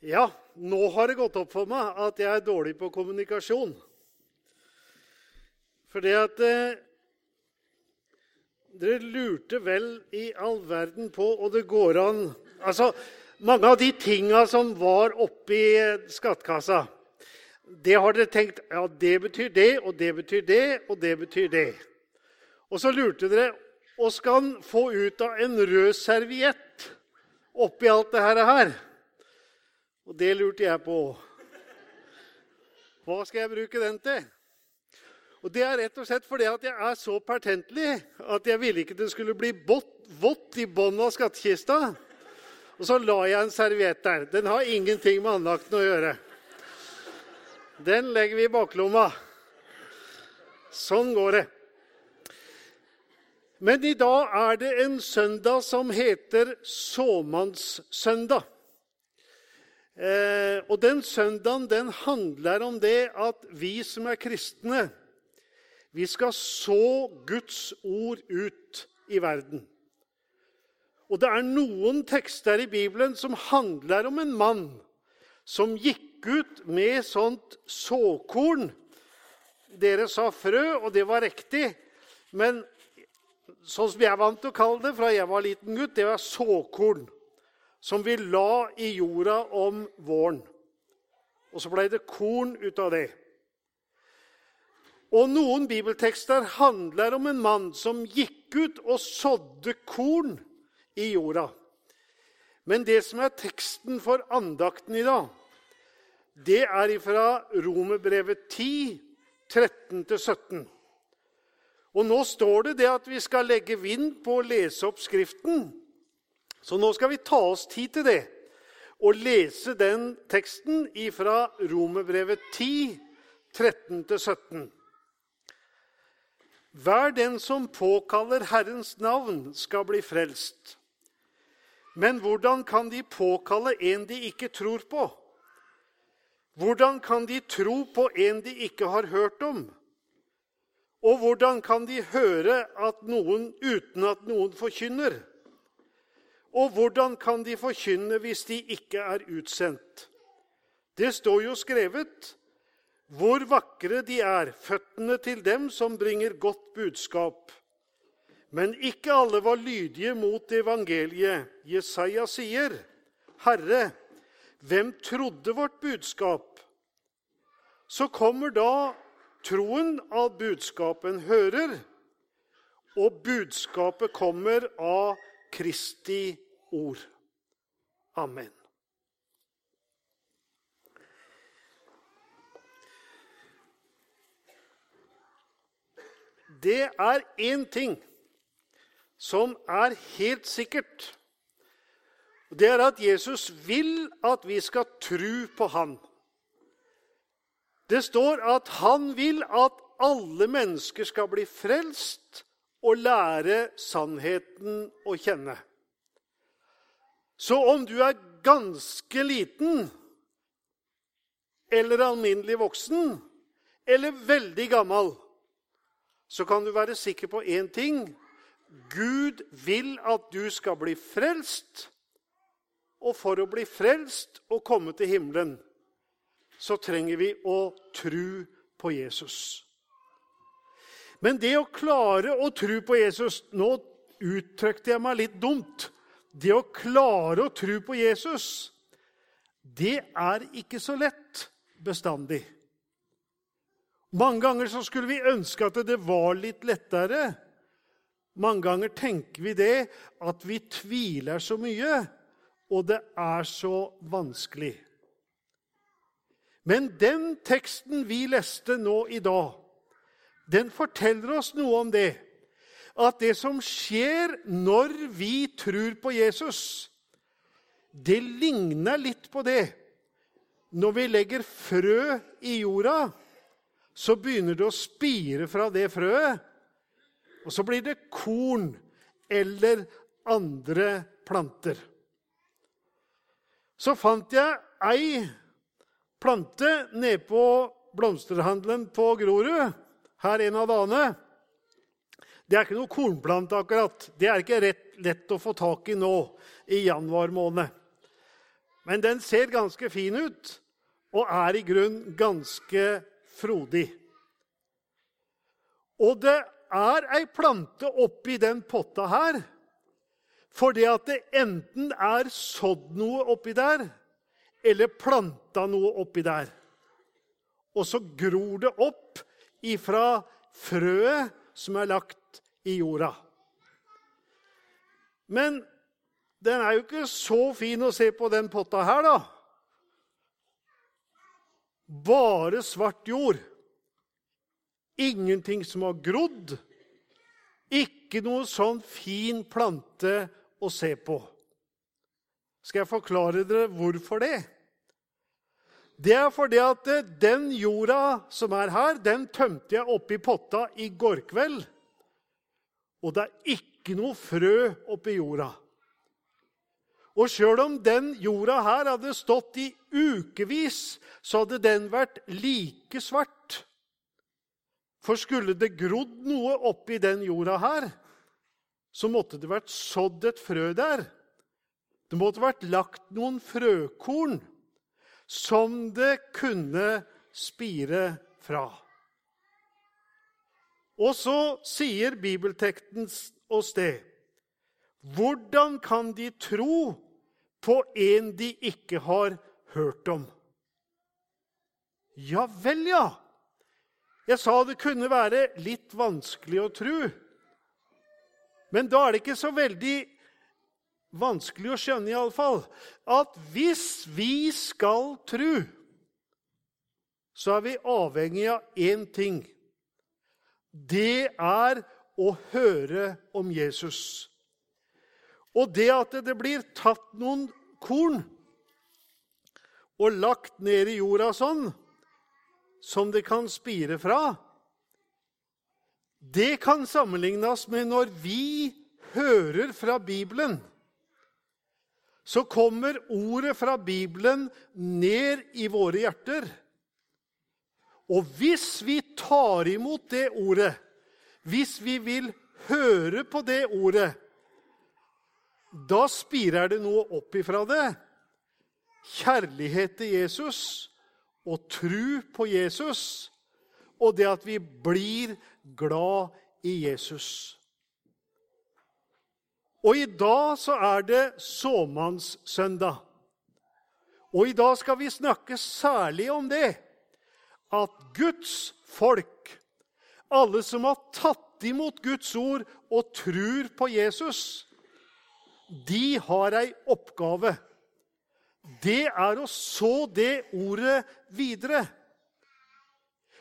Ja, nå har det gått opp for meg at jeg er dårlig på kommunikasjon. Fordi at eh, Dere lurte vel i all verden på Og det går an Altså, mange av de tinga som var oppi skattkassa, det har dere tenkt ja, det betyr det, og det betyr det, og det betyr det. Og så lurte dere hva skal han få ut av en rød serviett oppi alt det her? Og det lurte jeg på. Hva skal jeg bruke den til? Og Det er rett og slett fordi at jeg er så pertentlig at jeg ville ikke det skulle bli vått i bånn av skattkista. Og så la jeg en serviett der. Den har ingenting med andakten å gjøre. Den legger vi i baklomma. Sånn går det. Men i dag er det en søndag som heter såmannssøndag. Eh, og den søndagen den handler om det at vi som er kristne, vi skal så Guds ord ut i verden. Og det er noen tekster i Bibelen som handler om en mann som gikk ut med sånt såkorn. Dere sa frø, og det var riktig. Men sånn som jeg vant å kalle det fra jeg var liten gutt, det var såkorn som vi la i jorda om våren. Og så ble det korn ut av det. Og noen bibeltekster handler om en mann som gikk ut og sådde korn i jorda. Men det som er teksten for andakten i dag, det er fra Romerbrevet 10, 13-17. Og nå står det det at vi skal legge vind på å lese opp Skriften. Så nå skal vi ta oss tid til det og lese den teksten fra Romerbrevet 10, 13-17. Hver den som påkaller Herrens navn, skal bli frelst. Men hvordan kan de påkalle en de ikke tror på? Hvordan kan de tro på en de ikke har hørt om? Og hvordan kan de høre at noen uten at noen forkynner? Og hvordan kan de forkynne hvis de ikke er utsendt? Det står jo skrevet hvor vakre de er, føttene til dem som bringer godt budskap. Men ikke alle var lydige mot evangeliet. Jesaja sier, 'Herre, hvem trodde vårt budskap?' Så kommer da troen av budskapen hører, og budskapet kommer av Kristi ord. Amen. Det er én ting som er helt sikkert. Det er at Jesus vil at vi skal tro på Han. Det står at han vil at alle mennesker skal bli frelst og lære sannheten å kjenne. Så om du er ganske liten eller alminnelig voksen eller veldig gammel, så kan du være sikker på én ting. Gud vil at du skal bli frelst. Og for å bli frelst og komme til himmelen, så trenger vi å tro på Jesus. Men det å klare å tro på Jesus Nå uttrykte jeg meg litt dumt. Det å klare å tro på Jesus, det er ikke så lett bestandig. Mange ganger så skulle vi ønske at det var litt lettere. Mange ganger tenker vi det, at vi tviler så mye, og det er så vanskelig. Men den teksten vi leste nå i dag, den forteller oss noe om det at det som skjer når vi tror på Jesus, det ligner litt på det. Når vi legger frø i jorda, så begynner det å spire fra det frøet. Og så blir det korn eller andre planter. Så fant jeg ei plante nede på blomsterhandelen på Grorud her en av dagene. Det er ikke noe kornplante, akkurat. Det er ikke rett, lett å få tak i nå i januar måned. Men den ser ganske fin ut og er i grunn ganske frodig. Og det er ei plante oppi den potta her fordi at det enten er sådd noe oppi der, eller planta noe oppi der. Og så gror det opp ifra frøet som er lagt i jorda. Men den er jo ikke så fin å se på, den potta her, da. Bare svart jord. Ingenting som har grodd. Ikke noe sånn fin plante å se på. Skal jeg forklare dere hvorfor det? Det er fordi at den jorda som er her, den tømte jeg oppi potta i går kveld. Og det er ikke noe frø oppi jorda. Og sjøl om den jorda her hadde stått i ukevis, så hadde den vært like svart. For skulle det grodd noe oppi den jorda her, så måtte det vært sådd et frø der. Det måtte vært lagt noen frøkorn som det kunne spire fra. Og så sier bibeltekten oss det. Hvordan kan de tro på en de ikke har hørt om? Ja vel, ja. Jeg sa det kunne være litt vanskelig å tro. Men da er det ikke så veldig vanskelig å skjønne iallfall at hvis vi skal tro, så er vi avhengig av én ting. Det er å høre om Jesus. Og det at det blir tatt noen korn og lagt ned i jorda sånn som det kan spire fra, det kan sammenlignes med når vi hører fra Bibelen. Så kommer ordet fra Bibelen ned i våre hjerter. Og hvis vi tar imot det ordet, hvis vi vil høre på det ordet, da spirer det noe opp ifra det. Kjærlighet til Jesus og tru på Jesus og det at vi blir glad i Jesus. Og i dag så er det såmannssøndag. Og i dag skal vi snakke særlig om det at Guds folk, alle som har tatt imot Guds ord og tror på Jesus, de har ei oppgave. Det er å så det ordet videre.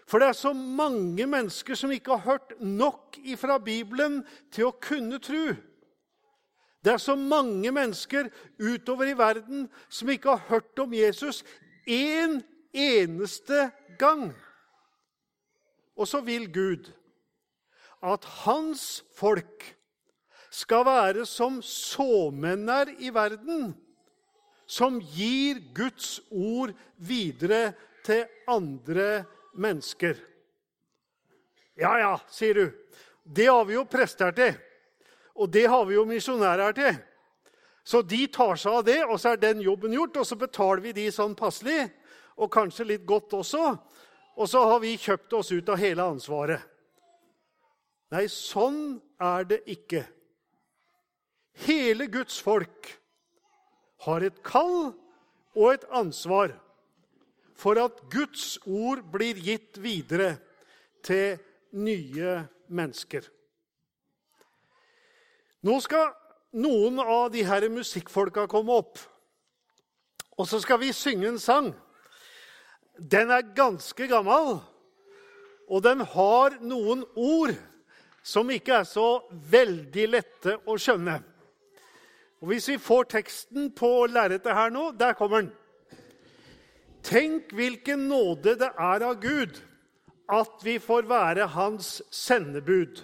For det er så mange mennesker som ikke har hørt nok fra Bibelen til å kunne tro. Det er så mange mennesker utover i verden som ikke har hørt om Jesus én en eneste gang. Og så vil Gud at hans folk skal være som såmenner i verden, som gir Guds ord videre til andre mennesker. Ja, ja, sier du. Det har vi jo prester til. Og det har vi jo misjonærer til. Så de tar seg av det, og så er den jobben gjort. Og så betaler vi de sånn passelig, og kanskje litt godt også. Og så har vi kjøpt oss ut av hele ansvaret. Nei, sånn er det ikke. Hele Guds folk har et kall og et ansvar for at Guds ord blir gitt videre til nye mennesker. Nå skal noen av de her musikkfolka komme opp, og så skal vi synge en sang. Den er ganske gammel, og den har noen ord som ikke er så veldig lette å skjønne. Og Hvis vi får teksten på lerretet her nå Der kommer den. Tenk hvilken nåde det er av Gud at vi får være hans sendebud.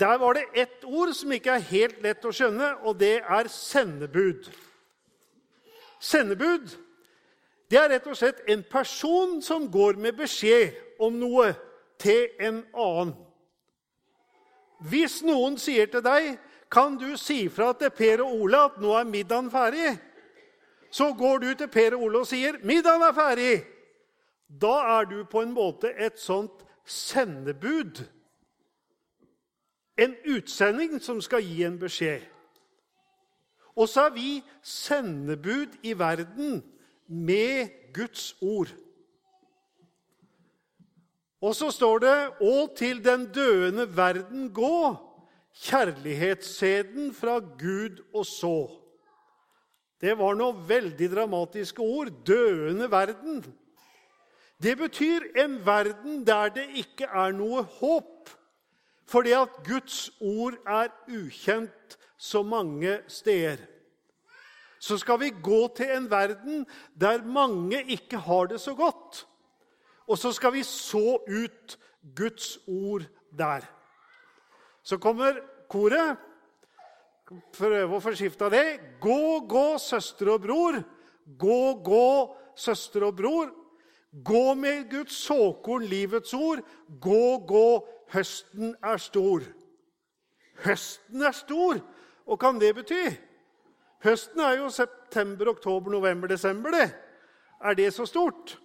Der var det ett ord som ikke er helt lett å skjønne, og det er sendebud. Sendebud det er rett og slett en person som går med beskjed om noe til en annen. Hvis noen sier til deg, 'Kan du si fra til Per og Ole at nå er middagen ferdig?' Så går du til Per og Ole og sier 'Middagen er ferdig'. Da er du på en måte et sånt sendebud. En utsending som skal gi en beskjed. Og så er vi sendebud i verden med Guds ord. Og så står det 'Og til den døende verden gå', kjærlighetsseden fra Gud og så. Det var noe veldig dramatiske ord. Døende verden. Det betyr en verden der det ikke er noe håp, fordi at Guds ord er ukjent så mange steder. Så skal vi gå til en verden der mange ikke har det så godt. Og så skal vi så ut Guds ord der. Så kommer koret. Prøve å forskifte det. Gå, gå, søster og bror. Gå, gå, søster og bror. Gå med Guds såkorn, livets ord. Gå, gå, høsten er stor. Høsten er stor. Hva kan det bety? Høsten er jo september, oktober, november, desember. det. Er det så stort?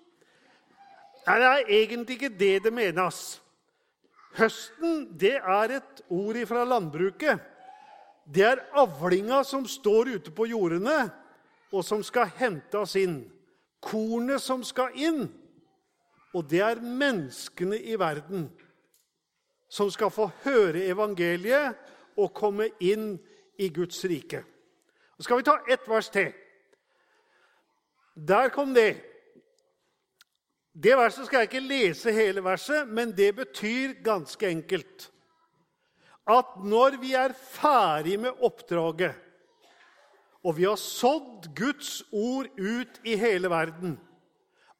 Nei, det er egentlig ikke det det menes. Høsten det er et ord fra landbruket. Det er avlinga som står ute på jordene, og som skal hentes inn. Kornet som skal inn. Og det er menneskene i verden som skal få høre evangeliet og komme inn i Guds rike. Så skal vi ta ett vers til. Der kom det. Det verset skal jeg ikke lese hele verset, men det betyr ganske enkelt at når vi er ferdig med oppdraget, og vi har sådd Guds ord ut i hele verden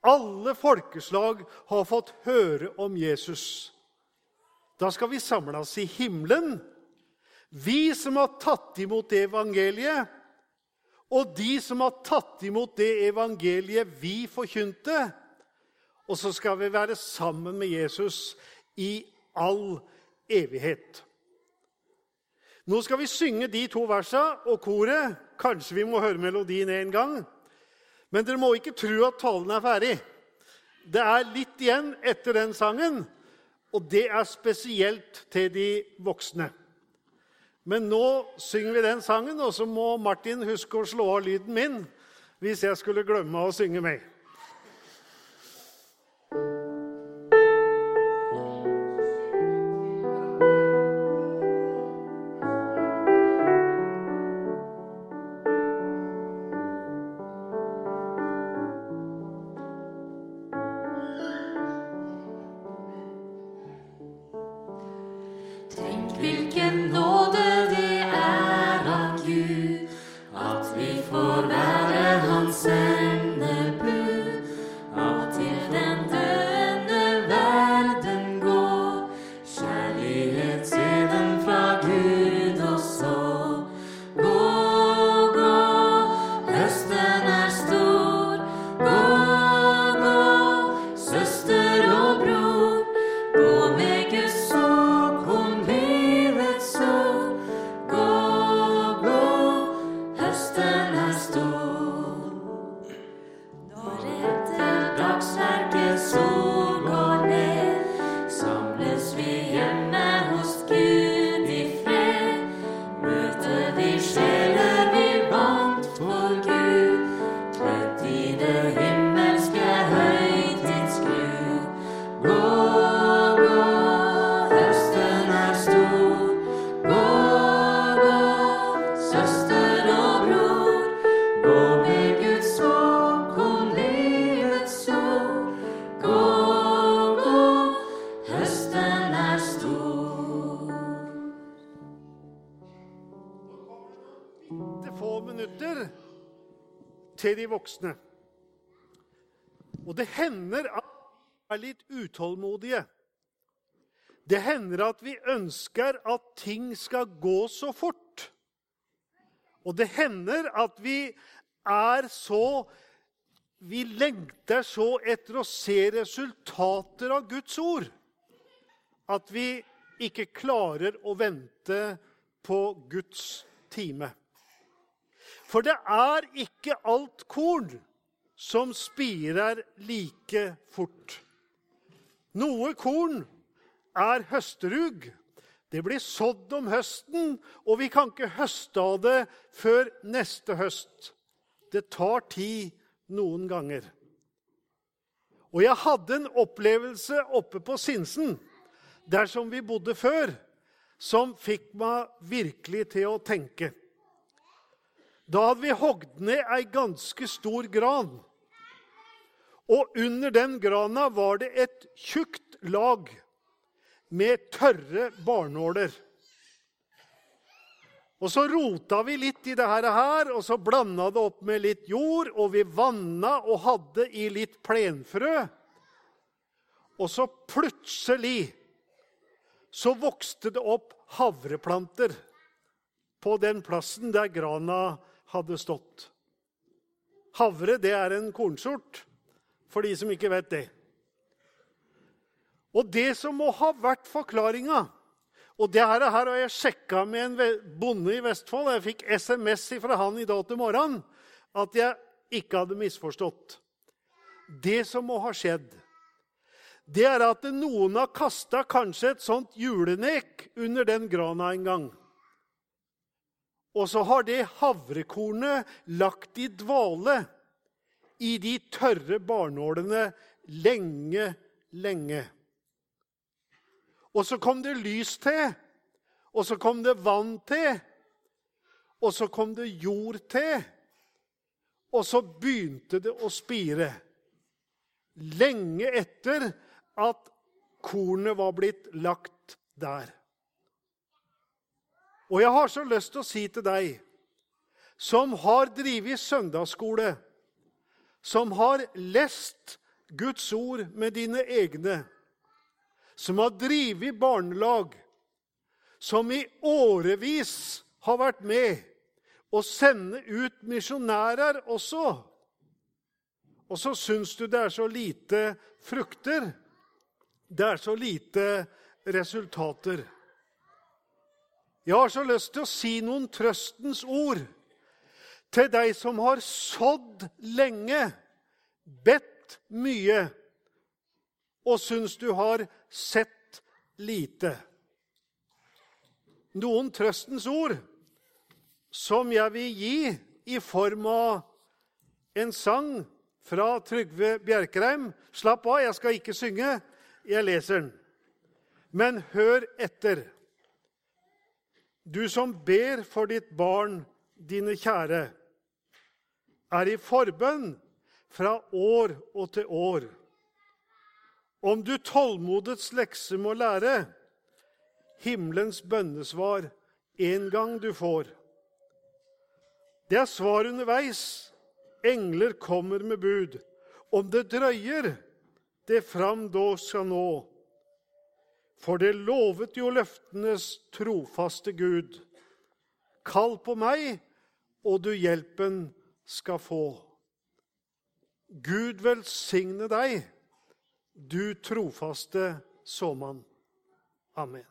Alle folkeslag har fått høre om Jesus. Da skal vi samles i himmelen, vi som har tatt imot det evangeliet, og de som har tatt imot det evangeliet vi forkynte og så skal vi være sammen med Jesus i all evighet. Nå skal vi synge de to versene og koret. Kanskje vi må høre melodien en gang. Men dere må ikke tro at talen er ferdig. Det er litt igjen etter den sangen, og det er spesielt til de voksne. Men nå synger vi den sangen, og så må Martin huske å slå av lyden min hvis jeg skulle glemme å synge med. Voksne. Og det hender at vi er litt utålmodige. Det hender at vi ønsker at ting skal gå så fort. Og det hender at vi er så Vi lengter så etter å se resultater av Guds ord at vi ikke klarer å vente på Guds time. For det er ikke alt korn som spirer like fort. Noe korn er høsterug. Det blir sådd om høsten, og vi kan ikke høste av det før neste høst. Det tar tid noen ganger. Og jeg hadde en opplevelse oppe på Sinsen, der som vi bodde før, som fikk meg virkelig til å tenke. Da hadde vi hogd ned ei ganske stor gran. Og under den grana var det et tjukt lag med tørre barnåler. Og så rota vi litt i dette her, og så blanda det opp med litt jord, og vi vanna og hadde i litt plenfrø. Og så plutselig så vokste det opp havreplanter på den plassen der grana hadde stått. Havre det er en kornsort, for de som ikke vet det. Og det som må ha vært forklaringa Og det her, her har jeg sjekka med en bonde i Vestfold. Jeg fikk SMS fra han i dag til morgenen at jeg ikke hadde misforstått. Det som må ha skjedd, det er at noen har kasta kanskje et sånt julenek under den grana en gang. Og så har det havrekornet lagt i dvale i de tørre barnålene lenge, lenge. Og så kom det lys til, og så kom det vann til, og så kom det jord til. Og så begynte det å spire. Lenge etter at kornet var blitt lagt der. Og jeg har så lyst til å si til deg som har drevet søndagsskole, som har lest Guds ord med dine egne som har drevet barnelag, som i årevis har vært med å sende ut misjonærer også. Og så syns du det er så lite frukter. Det er så lite resultater. Jeg har så lyst til å si noen trøstens ord til deg som har sådd lenge, bedt mye og syns du har sett lite. Noen trøstens ord som jeg vil gi i form av en sang fra Trygve Bjerkreim. Slapp av, jeg skal ikke synge. Jeg leser den. Men hør etter. Du som ber for ditt barn, dine kjære, er i forbønn fra år og til år. Om du tålmodets lekse må lære, himmelens bønnesvar en gang du får. Det er svar underveis. Engler kommer med bud. Om det drøyer, det fram da skal nå. For det lovet jo løftenes trofaste Gud. Kall på meg, og du hjelpen skal få. Gud velsigne deg du trofaste såmann. Amen.